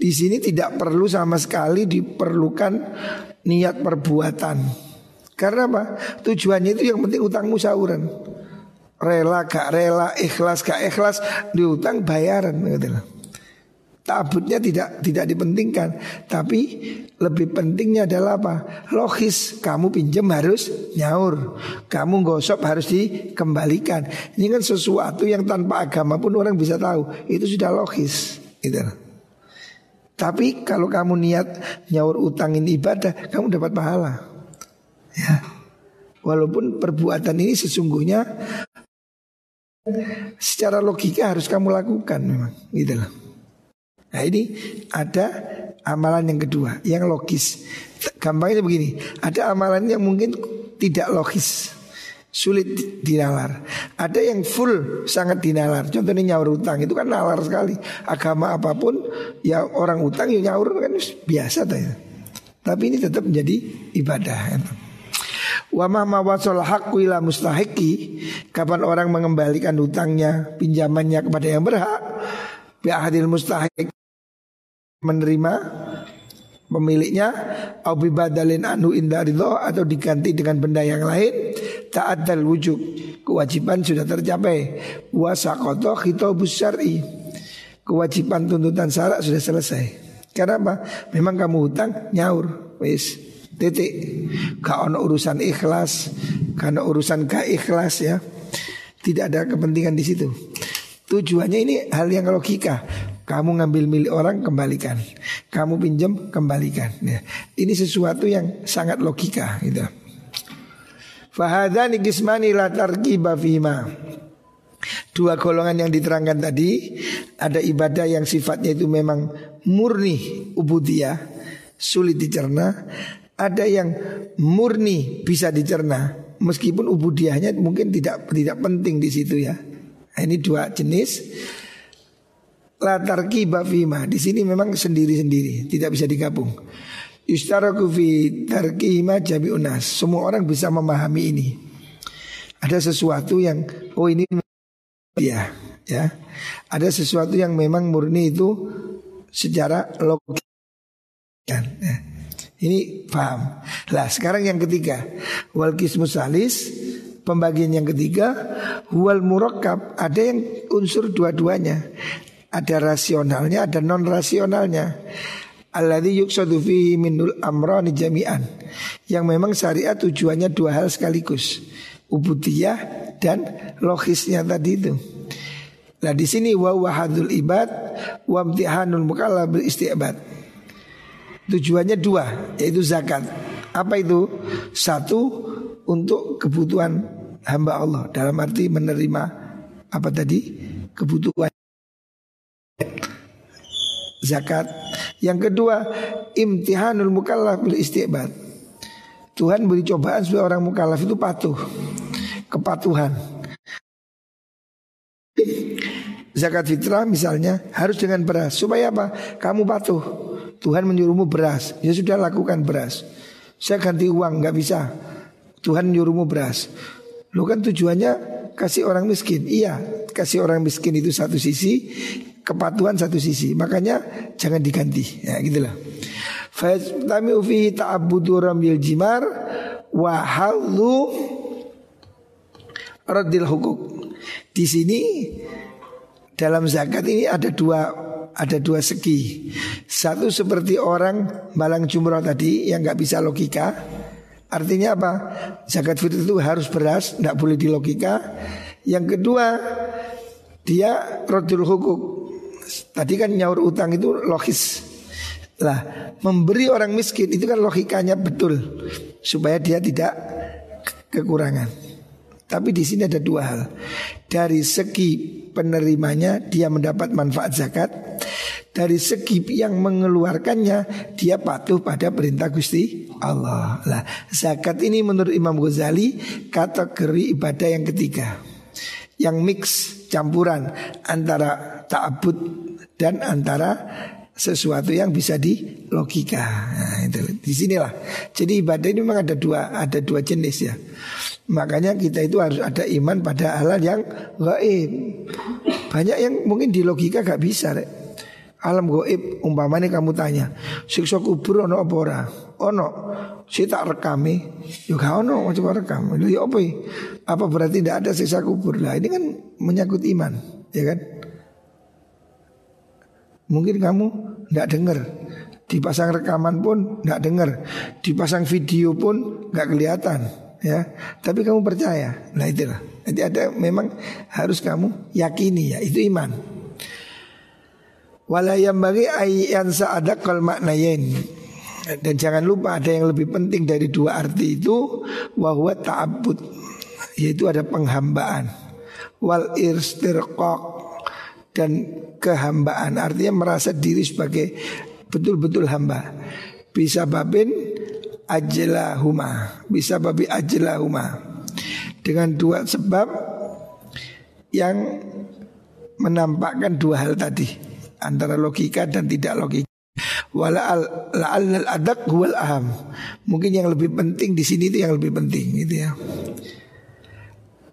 Di sini tidak perlu sama sekali diperlukan niat perbuatan. Karena apa? Tujuannya itu yang penting utang musyawaran. Rela gak rela, ikhlas gak ikhlas, diutang bayaran gitu Tabutnya tidak tidak dipentingkan, tapi lebih pentingnya adalah apa? Logis, kamu pinjam harus nyaur, kamu gosok harus dikembalikan. Ini kan sesuatu yang tanpa agama pun orang bisa tahu, itu sudah logis, gitu. Tapi kalau kamu niat nyaur utangin ibadah, kamu dapat pahala. Ya. Walaupun perbuatan ini sesungguhnya secara logika harus kamu lakukan memang, gitu loh. Nah ini ada amalan yang kedua yang logis. Gampangnya begini, ada amalan yang mungkin tidak logis, sulit dinalar. Ada yang full sangat dinalar. Contohnya nyaur utang itu kan nalar sekali. Agama apa pun ya orang utang ya nyaur kan biasa tuh. Ya. Tapi ini tetap menjadi ibadah. Wa ma wasal haqqu ila mustahiki Kapan orang mengembalikan hutangnya, pinjamannya kepada yang berhak, bi'ahadil mustahik menerima pemiliknya au bibadalin anu inda ridho atau diganti dengan benda yang lain taat dal wujud kewajiban sudah tercapai. Wasakoto khitobus syar'i kewajiban tuntutan syarat sudah selesai. Karena apa? Memang kamu hutang nyaur wis titik. Gak urusan ikhlas karena urusan gak ikhlas ya. Tidak ada kepentingan di situ. Tujuannya ini hal yang logika kamu ngambil milik orang kembalikan. Kamu pinjam kembalikan. Ya. Ini sesuatu yang sangat logika gitu. Fahadani kismani la tarqiba fima. Dua golongan yang diterangkan tadi ada ibadah yang sifatnya itu memang murni ubudiyah, sulit dicerna. Ada yang murni bisa dicerna, meskipun ubudiyahnya mungkin tidak tidak penting di situ ya. Nah, ini dua jenis latar kibafima di sini memang sendiri-sendiri tidak bisa digabung. Yustaraku fi jabi unas. Semua orang bisa memahami ini. Ada sesuatu yang oh ini ya ya. Ada sesuatu yang memang murni itu secara logik. Ya. Ini paham. Lah sekarang yang ketiga wal kismus pembagian yang ketiga wal murakkab ada yang unsur dua-duanya ada rasionalnya, ada non rasionalnya. Alladzi yuksadu fihi minul amrani jami'an. Yang memang syariat tujuannya dua hal sekaligus. Ubudiyah dan logisnya tadi itu. Nah di sini wa wahadul ibad wa imtihanul mukallaf bil isti'bad. Tujuannya dua yaitu zakat. Apa itu? Satu untuk kebutuhan hamba Allah dalam arti menerima apa tadi? kebutuhan zakat. Yang kedua, imtihanul mukallaf bil istiqbal. Tuhan beri cobaan supaya orang mukallaf itu patuh. Kepatuhan. Zakat fitrah misalnya harus dengan beras. Supaya apa? Kamu patuh. Tuhan menyuruhmu beras. Ya sudah lakukan beras. Saya ganti uang nggak bisa. Tuhan menyuruhmu beras. Lu kan tujuannya kasih orang miskin. Iya, kasih orang miskin itu satu sisi, kepatuhan satu sisi. Makanya jangan diganti. Ya gitulah. Fa'tami fihi ta'abbudu ramil jimar wa halu radil hukuk. Di sini dalam zakat ini ada dua ada dua segi. Satu seperti orang malang jumroh tadi yang nggak bisa logika. Artinya apa? Zakat fitrah itu harus beras, tidak boleh di logika. Yang kedua, dia rodul hukuk, Tadi kan nyaur utang itu logis. Lah, memberi orang miskin itu kan logikanya betul supaya dia tidak kekurangan. Tapi di sini ada dua hal. Dari segi penerimanya dia mendapat manfaat zakat. Dari segi yang mengeluarkannya dia patuh pada perintah Gusti Allah. Lah, zakat ini menurut Imam Ghazali kategori ibadah yang ketiga. Yang mix campuran antara ta'abud dan antara sesuatu yang bisa di logika. Nah, itu di sinilah. Jadi ibadah ini memang ada dua ada dua jenis ya. Makanya kita itu harus ada iman pada hal yang gaib. Banyak yang mungkin di logika gak bisa, rek. Alam gaib umpamanya kamu tanya, siksa kubur ono apa ora? Ono. Si tak rekami, gak ono coba rekam. Lu ya apa? Apa berarti tidak ada siksa kubur? Lah ini kan menyangkut iman, ya kan? Mungkin kamu tidak dengar Dipasang rekaman pun tidak dengar Dipasang video pun nggak kelihatan ya Tapi kamu percaya Nah itulah Jadi ada memang harus kamu yakini ya Itu iman Walayam bagi ayyan sa'adak kal maknayen dan jangan lupa ada yang lebih penting dari dua arti itu Wahwa ta'abud Yaitu ada penghambaan. Wal istirqaq Dan kehambaan. Artinya merasa diri sebagai betul-betul hamba. Bisa babin ajlahuma. Bisa babi ajlahuma. Dengan dua sebab yang menampakkan dua hal tadi antara logika dan tidak logika wala al al adak huwal aham. Mungkin yang lebih penting di sini itu yang lebih penting gitu ya.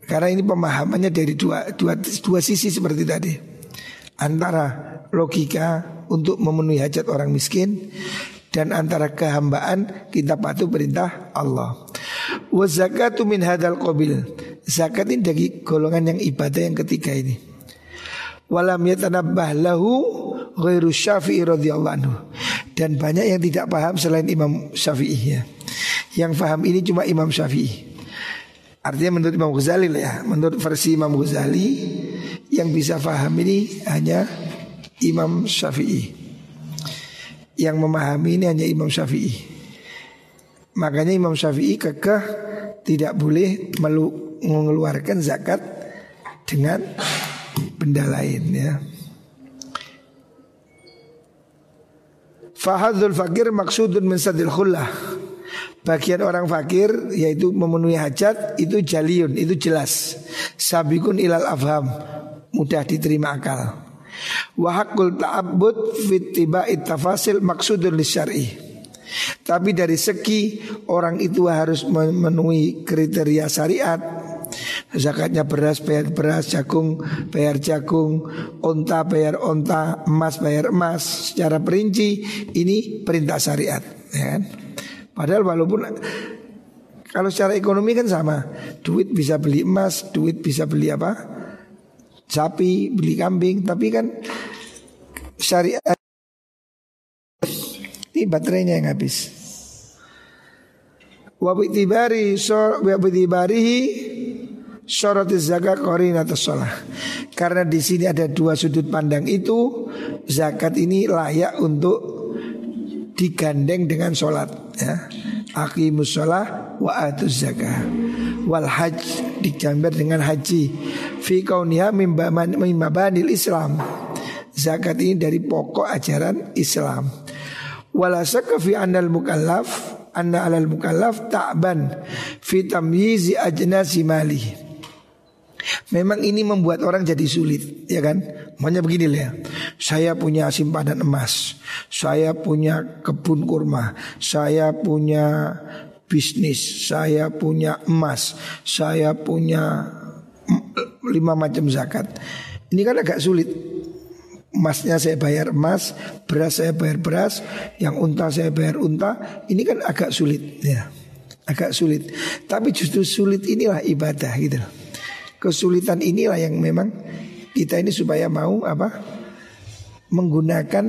Karena ini pemahamannya dari dua, dua, dua sisi seperti tadi. Antara logika untuk memenuhi hajat orang miskin Dan antara kehambaan kita patuh perintah Allah. Wa min hadal qabil. Zakat ini dari golongan yang ibadah yang ketiga ini. Walam yatanabbah lahu ghairu syafi'i radhiyallahu anhu. Dan banyak yang tidak paham selain Imam Syafi'i ya. Yang paham ini cuma Imam Syafi'i. Artinya menurut Imam Ghazali lah ya. Menurut versi Imam Ghazali Yang bisa paham ini hanya Imam Syafi'i. Yang memahami ini hanya Imam Syafi'i. Makanya Imam Syafi'i kekeh Tidak boleh mengeluarkan zakat dengan benda lain ya. Fahadul fakir maksudun min sadil khullah. Bagian orang fakir yaitu memenuhi hajat itu jaliun, itu jelas. Sabikun ilal afham, mudah diterima akal. Wahakul ta'abbud fit tiba tafasil maksudun syar'i. Tapi dari segi orang itu harus memenuhi kriteria syariat Zakatnya beras bayar beras, jagung bayar jagung, onta bayar onta, emas bayar emas secara perinci ini perintah syariat, ya kan? Padahal walaupun kalau secara ekonomi kan sama, duit bisa beli emas, duit bisa beli apa? Sapi, beli kambing, tapi kan syariat ini baterainya yang habis. Wabitibari so wabitibarihi Syarat zakat atau sholah Karena di sini ada dua sudut pandang itu Zakat ini layak untuk digandeng dengan sholat ya. Aqimus sholah wa atuz zakat. Wal haj digambar dengan haji. Fi kauniha mimbabanil Islam. Zakat ini dari pokok ajaran Islam. Walasaka fi anal mukallaf Anna alal mukallaf ta'ban Fi tamyizi ajnasi malih Memang ini membuat orang jadi sulit, ya kan? Makanya begini ya. Saya punya simpanan emas, saya punya kebun kurma, saya punya bisnis, saya punya emas, saya punya lima macam zakat. Ini kan agak sulit. Emasnya saya bayar emas, beras saya bayar beras, yang unta saya bayar unta. Ini kan agak sulit, ya. Agak sulit. Tapi justru sulit inilah ibadah gitu kesulitan inilah yang memang kita ini supaya mau apa menggunakan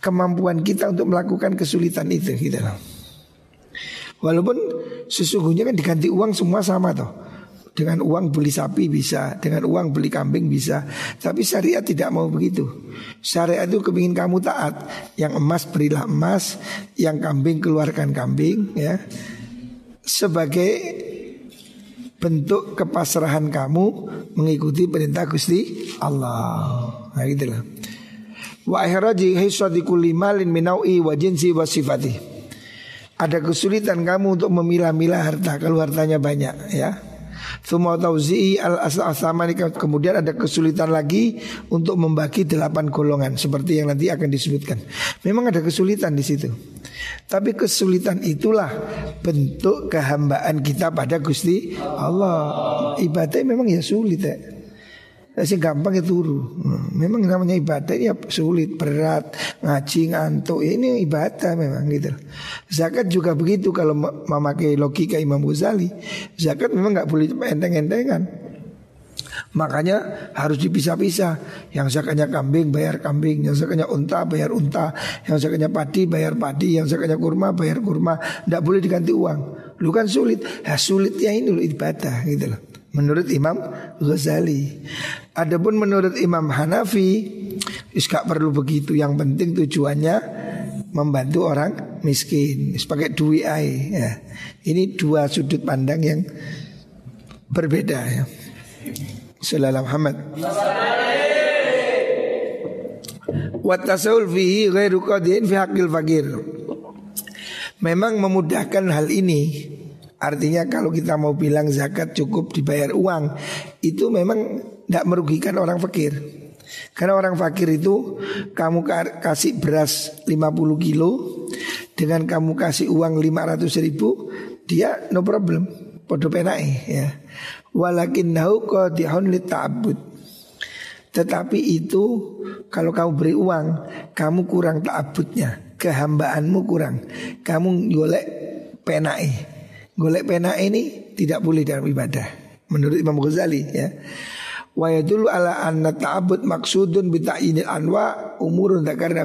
kemampuan kita untuk melakukan kesulitan itu gitu Walaupun sesungguhnya kan diganti uang semua sama toh. Dengan uang beli sapi bisa, dengan uang beli kambing bisa. Tapi syariat tidak mau begitu. Syariat itu kepingin kamu taat. Yang emas berilah emas, yang kambing keluarkan kambing ya. Sebagai bentuk kepasrahan kamu mengikuti perintah Gusti Allah. Nah gitulah. Wa ihraji hisadiku limalin minaui wa jinsi wa sifati. Ada kesulitan kamu untuk memilah-milah harta kalau hartanya banyak ya. Thumma tauzi'i al aslamani kemudian ada kesulitan lagi untuk membagi delapan golongan seperti yang nanti akan disebutkan. Memang ada kesulitan di situ. Tapi kesulitan itulah bentuk kehambaan kita pada Gusti Allah. Ibadah memang ya sulit ya. Sing gampang itu turu. Memang namanya ibadah ya sulit, berat, ngaji, ngantuk. Ya, ini ibadah memang gitu. Zakat juga begitu kalau memakai logika Imam Ghazali. Zakat memang nggak boleh enteng-entengan. Makanya harus dipisah-pisah Yang zakatnya kambing bayar kambing Yang zakatnya unta bayar unta Yang zakatnya padi bayar padi Yang zakatnya kurma bayar kurma Tidak boleh diganti uang Lu kan sulit ya, Sulitnya ini lu ibadah gitu loh Menurut Imam Ghazali Adapun menurut Imam Hanafi Gak perlu begitu. Yang penting tujuannya Membantu orang miskin. Sebagai duit ya. Ini dua sudut pandang yang Berbeda ya. Sallallahu Muhammad. Wa tasawul fihi ghairu qadin fi haqqil fakir Memang memudahkan hal ini Artinya kalau kita mau bilang zakat cukup dibayar uang Itu memang tidak merugikan orang fakir Karena orang fakir itu Kamu kasih beras 50 kilo Dengan kamu kasih uang 500 ribu Dia no problem podo penai ya. Walakin nahu qadihun ta'abud. Tetapi itu kalau kamu beri uang, kamu kurang ta'abudnya, kehambaanmu kurang. Kamu golek penai. Golek penai ini tidak boleh dalam ibadah. Menurut Imam Ghazali ya. Wa yadullu ala anna ta'abud maksudun bi anwa umurun dzakarna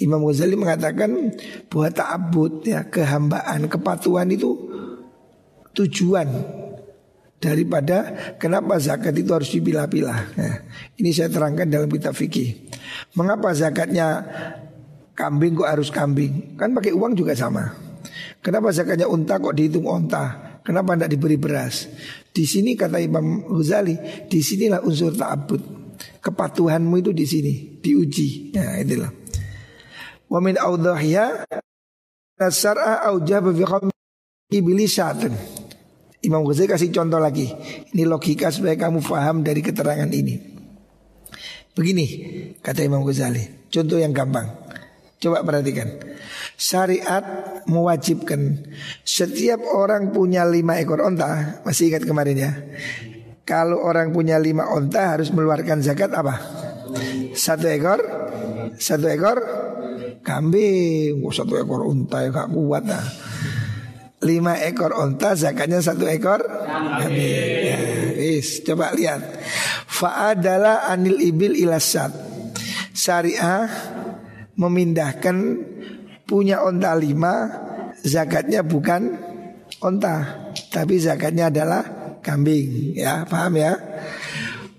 Imam Ghazali mengatakan bahwa ta'abud ya kehambaan, kepatuhan itu tujuan daripada kenapa zakat itu harus dipilah-pilah. Ya, ini saya terangkan dalam kitab fikih. Mengapa zakatnya kambing kok harus kambing? Kan pakai uang juga sama. Kenapa zakatnya unta kok dihitung unta? Kenapa tidak diberi beras? Di sini kata Imam Ghazali, di sinilah unsur ta'abud. Kepatuhanmu itu di sini, diuji. Ya, itulah. Wa min awdahya Nasar'a aujaba fi ibilisatun Imam Ghazali kasih contoh lagi Ini logika supaya kamu faham dari keterangan ini Begini kata Imam Ghazali Contoh yang gampang Coba perhatikan Syariat mewajibkan Setiap orang punya lima ekor onta Masih ingat kemarin ya Kalau orang punya lima onta harus mengeluarkan zakat apa? Satu ekor Satu ekor kambing, oh, satu ekor unta ya gak kuat nah. Lima ekor unta zakatnya satu ekor kambing. Ya, is, coba lihat. Fa'adalah anil ibil ilasat. Syariah memindahkan punya unta lima zakatnya bukan unta tapi zakatnya adalah kambing ya paham ya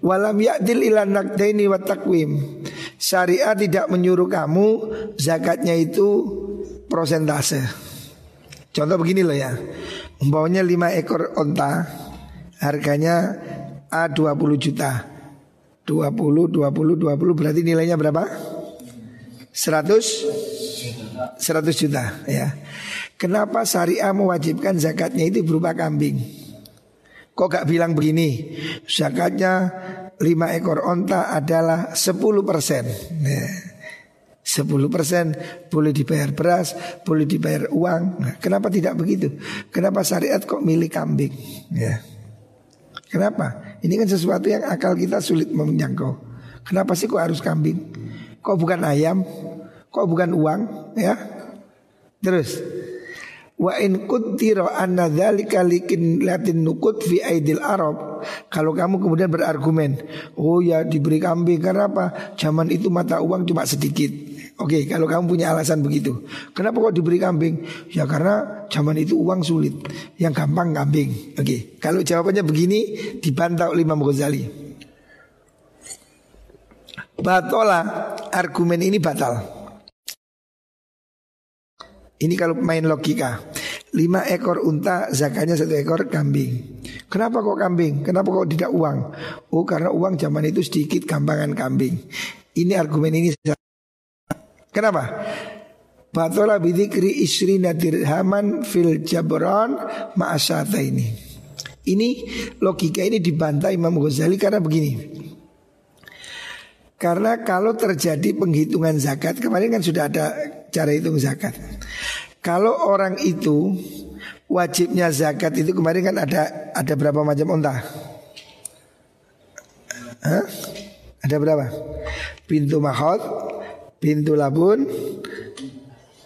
walam ya'dil ilan nakdaini wa Syariat tidak menyuruh kamu zakatnya itu prosentase. Contoh begini loh ya. Umpamanya 5 ekor onta harganya A 20 juta. 20 20 20 berarti nilainya berapa? 100 100 juta ya. Kenapa syariah mewajibkan zakatnya itu berupa kambing? Kok gak bilang begini? Zakatnya lima ekor onta adalah 10 persen. Nah, 10 persen boleh dibayar beras, boleh dibayar uang. Nah, kenapa tidak begitu? Kenapa syariat kok milih kambing? Ya. Kenapa? Ini kan sesuatu yang akal kita sulit menjangkau. Kenapa sih kok harus kambing? Kok bukan ayam? Kok bukan uang? Ya. Terus Wa in kuntiro anna dzalika likin latin nukut fi aidil Arab. Kalau kamu kemudian berargumen, oh ya diberi kambing karena apa? Zaman itu mata uang cuma sedikit. Oke, kalau kamu punya alasan begitu. Kenapa kok diberi kambing? Ya karena zaman itu uang sulit. Yang gampang kambing. Oke, kalau jawabannya begini dibantah oleh Imam Ghazali. Batola argumen ini batal. Ini kalau main logika Lima ekor unta zakatnya satu ekor kambing Kenapa kok kambing? Kenapa kok tidak uang? Oh karena uang zaman itu sedikit gampangan kambing Ini argumen ini Kenapa? Batola bidikri isri nadirhaman fil jabron ma'asata ini Ini logika ini dibantah Imam Ghazali karena begini Karena kalau terjadi penghitungan zakat Kemarin kan sudah ada cara hitung zakat. Kalau orang itu wajibnya zakat itu kemarin kan ada ada berapa macam unta? Hah? Ada berapa? Pintu mahot, pintu labun,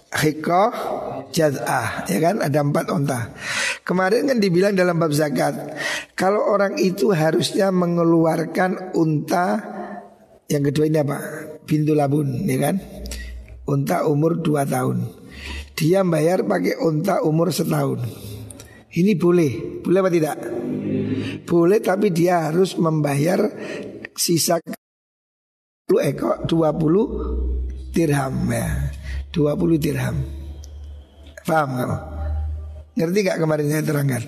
hikoh, jaz'ah Ya kan ada empat unta Kemarin kan dibilang dalam bab zakat Kalau orang itu harusnya mengeluarkan unta Yang kedua ini apa? Pintu labun ya kan unta umur 2 tahun. Dia bayar pakai unta umur setahun. Ini boleh, boleh apa tidak? Boleh tapi dia harus membayar sisa 20 ekor 20 dirham ya. 20 dirham. Paham kamu? Ngerti gak kemarin saya terangkan?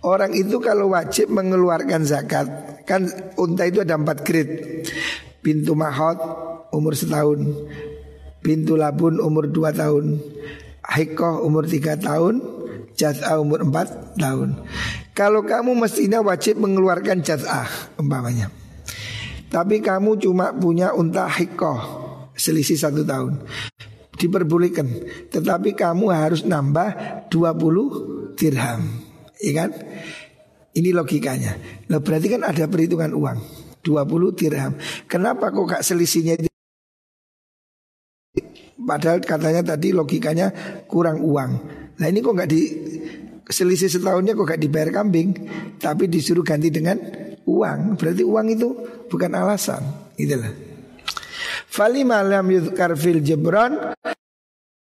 Orang itu kalau wajib mengeluarkan zakat Kan unta itu ada empat grade. Pintu mahot umur setahun. Bintu Labun umur 2 tahun. Hikoh umur 3 tahun. Jaz'ah umur 4 tahun. Kalau kamu mestinya wajib mengeluarkan jaz'ah Umpamanya. Tapi kamu cuma punya unta hikoh Selisih satu tahun. Diperbolehkan. Tetapi kamu harus nambah 20 dirham. Iya kan? Ini logikanya. Nah, berarti kan ada perhitungan uang 20 dirham. Kenapa kok gak selisihnya? Padahal katanya tadi logikanya kurang uang. Nah ini kok gak di selisih setahunnya kok gak dibayar kambing, tapi disuruh ganti dengan uang. Berarti uang itu bukan alasan. Itulah. Fali malam yudhkar fil jebron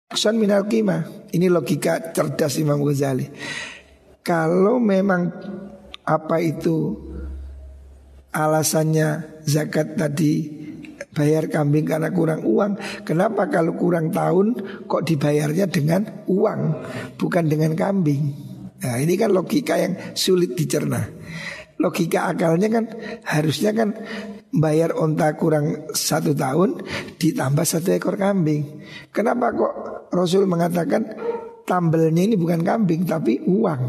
Aksan minal kima. Ini logika cerdas Imam Ghazali. Kalau memang apa itu alasannya zakat tadi bayar kambing karena kurang uang. Kenapa kalau kurang tahun kok dibayarnya dengan uang bukan dengan kambing? Nah ini kan logika yang sulit dicerna. Logika akalnya kan harusnya kan bayar onta kurang satu tahun ditambah satu ekor kambing. Kenapa kok Rasul mengatakan tambelnya ini bukan kambing tapi uang?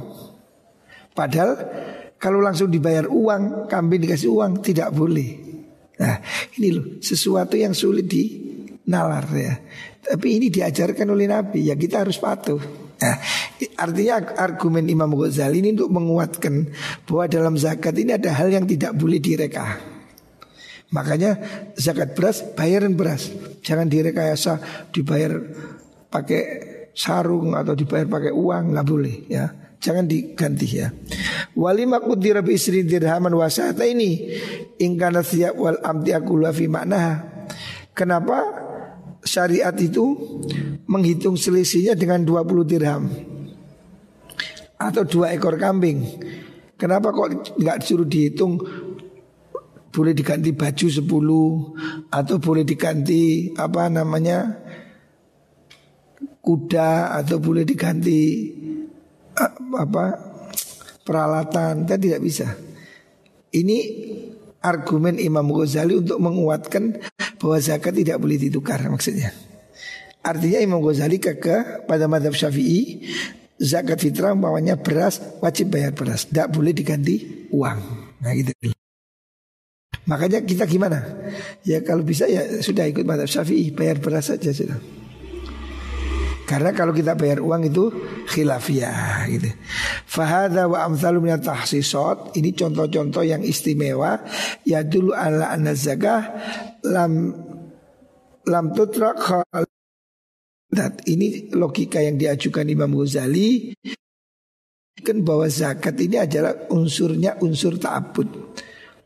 Padahal kalau langsung dibayar uang, kambing dikasih uang tidak boleh. Nah, ini loh sesuatu yang sulit di nalar ya. Tapi ini diajarkan oleh Nabi, ya kita harus patuh. Nah, artinya argumen Imam Ghazali ini untuk menguatkan bahwa dalam zakat ini ada hal yang tidak boleh direka. Makanya zakat beras bayaran beras, jangan direkayasa dibayar pakai sarung atau dibayar pakai uang nggak boleh ya. Jangan diganti ya. Walima kudira bi isri dirhaman wasata ini ingkana siap wal amti akula fi. Kenapa syariat itu menghitung selisihnya dengan 20 dirham atau dua ekor kambing? Kenapa kok nggak disuruh dihitung boleh diganti baju 10 atau boleh diganti apa namanya kuda atau boleh diganti apa peralatan kan tidak bisa. Ini argumen Imam Ghazali untuk menguatkan bahwa zakat tidak boleh ditukar maksudnya. Artinya Imam Ghazali keke pada madhab syafi'i zakat fitrah bawahnya beras wajib bayar beras, tidak boleh diganti uang. Nah gitu. Makanya kita gimana? Ya kalau bisa ya sudah ikut madhab syafi'i bayar beras saja sudah. Karena kalau kita bayar uang itu khilafiyah gitu. Fahada wa amsalu Ini contoh-contoh yang istimewa. Ya dulu ala zakah Lam Lam tutrak Ini logika yang diajukan Imam Ghazali. Kan bahwa zakat ini adalah unsurnya unsur ta'abud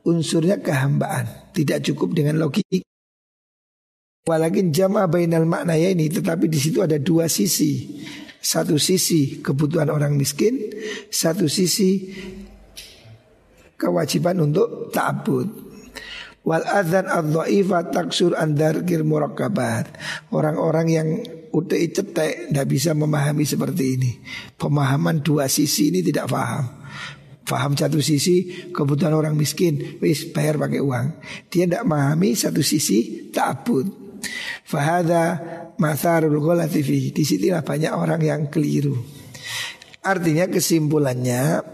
Unsurnya kehambaan. Tidak cukup dengan logika Walakin jama bainal makna ya ini tetapi di situ ada dua sisi. Satu sisi kebutuhan orang miskin, satu sisi kewajiban untuk ta'bud. Wal adzan adh-dhaifa taksur andar kir murakabat. Orang-orang yang udah cetek tidak bisa memahami seperti ini. Pemahaman dua sisi ini tidak paham. Faham satu sisi kebutuhan orang miskin, wis bayar pakai uang. Dia tidak memahami satu sisi ta'bud. Fahada masarul ghalati fi. Di situlah banyak orang yang keliru. Artinya kesimpulannya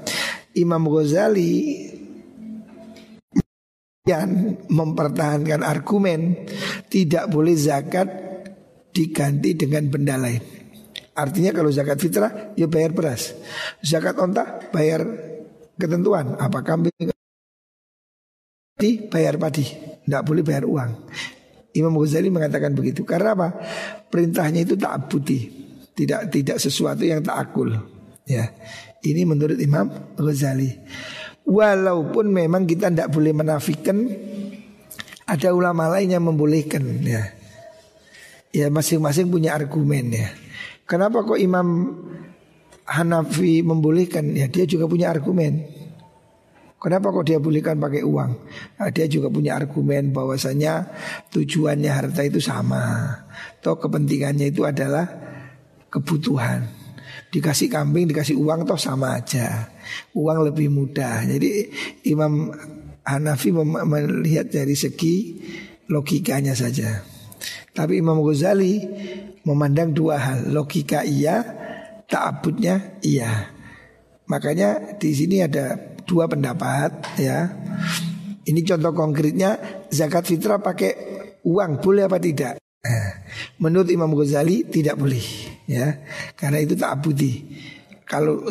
Imam Ghazali yang mempertahankan argumen tidak boleh zakat diganti dengan benda lain. Artinya kalau zakat fitrah ya bayar beras. Zakat onta bayar ketentuan apa kambing bayar padi, tidak boleh bayar uang. Imam Ghazali mengatakan begitu karena apa? Perintahnya itu tak putih, tidak tidak sesuatu yang tak akul. Ya, ini menurut Imam Ghazali. Walaupun memang kita tidak boleh menafikan ada ulama lain yang membolehkan ya. Ya masing-masing punya argumen ya. Kenapa kok Imam Hanafi membolehkan? Ya dia juga punya argumen. Kenapa kok dia bolehkan pakai uang? Nah, dia juga punya argumen bahwasanya tujuannya harta itu sama. Toh kepentingannya itu adalah kebutuhan. Dikasih kambing, dikasih uang toh sama aja. Uang lebih mudah. Jadi Imam Hanafi melihat dari segi logikanya saja. Tapi Imam Ghazali memandang dua hal, logika iya, ta'abudnya iya. Makanya di sini ada dua pendapat ya. Ini contoh konkretnya zakat fitrah pakai uang boleh apa tidak? Nah, Menurut Imam Ghazali tidak boleh ya, karena itu tak abudi. Kalau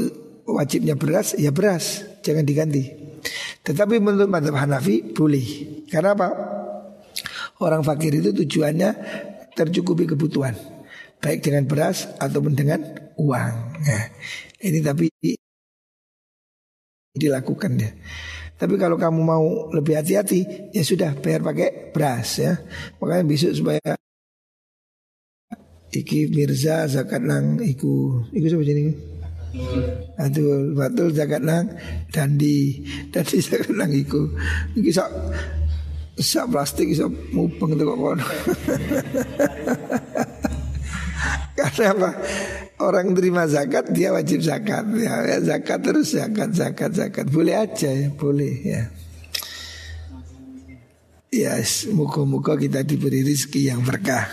wajibnya beras ya beras, jangan diganti. Tetapi menurut madhab Hanafi boleh. Karena apa? Orang fakir itu tujuannya tercukupi kebutuhan, baik dengan beras ataupun dengan uang. Nah, ini tapi dilakukan ya. Tapi kalau kamu mau lebih hati-hati, ya sudah bayar pakai beras ya. Makanya besok supaya iki Mirza zakat nang iku iku siapa jadi Aduh, betul zakat nang dandi dandi zakat nang iku. Iki sak sak plastik sak mupeng itu kok kono. Karena apa? Orang terima zakat dia wajib zakat ya, ya zakat terus zakat zakat zakat boleh aja ya boleh ya. Ya, yes, muka-muka kita diberi rezeki yang berkah.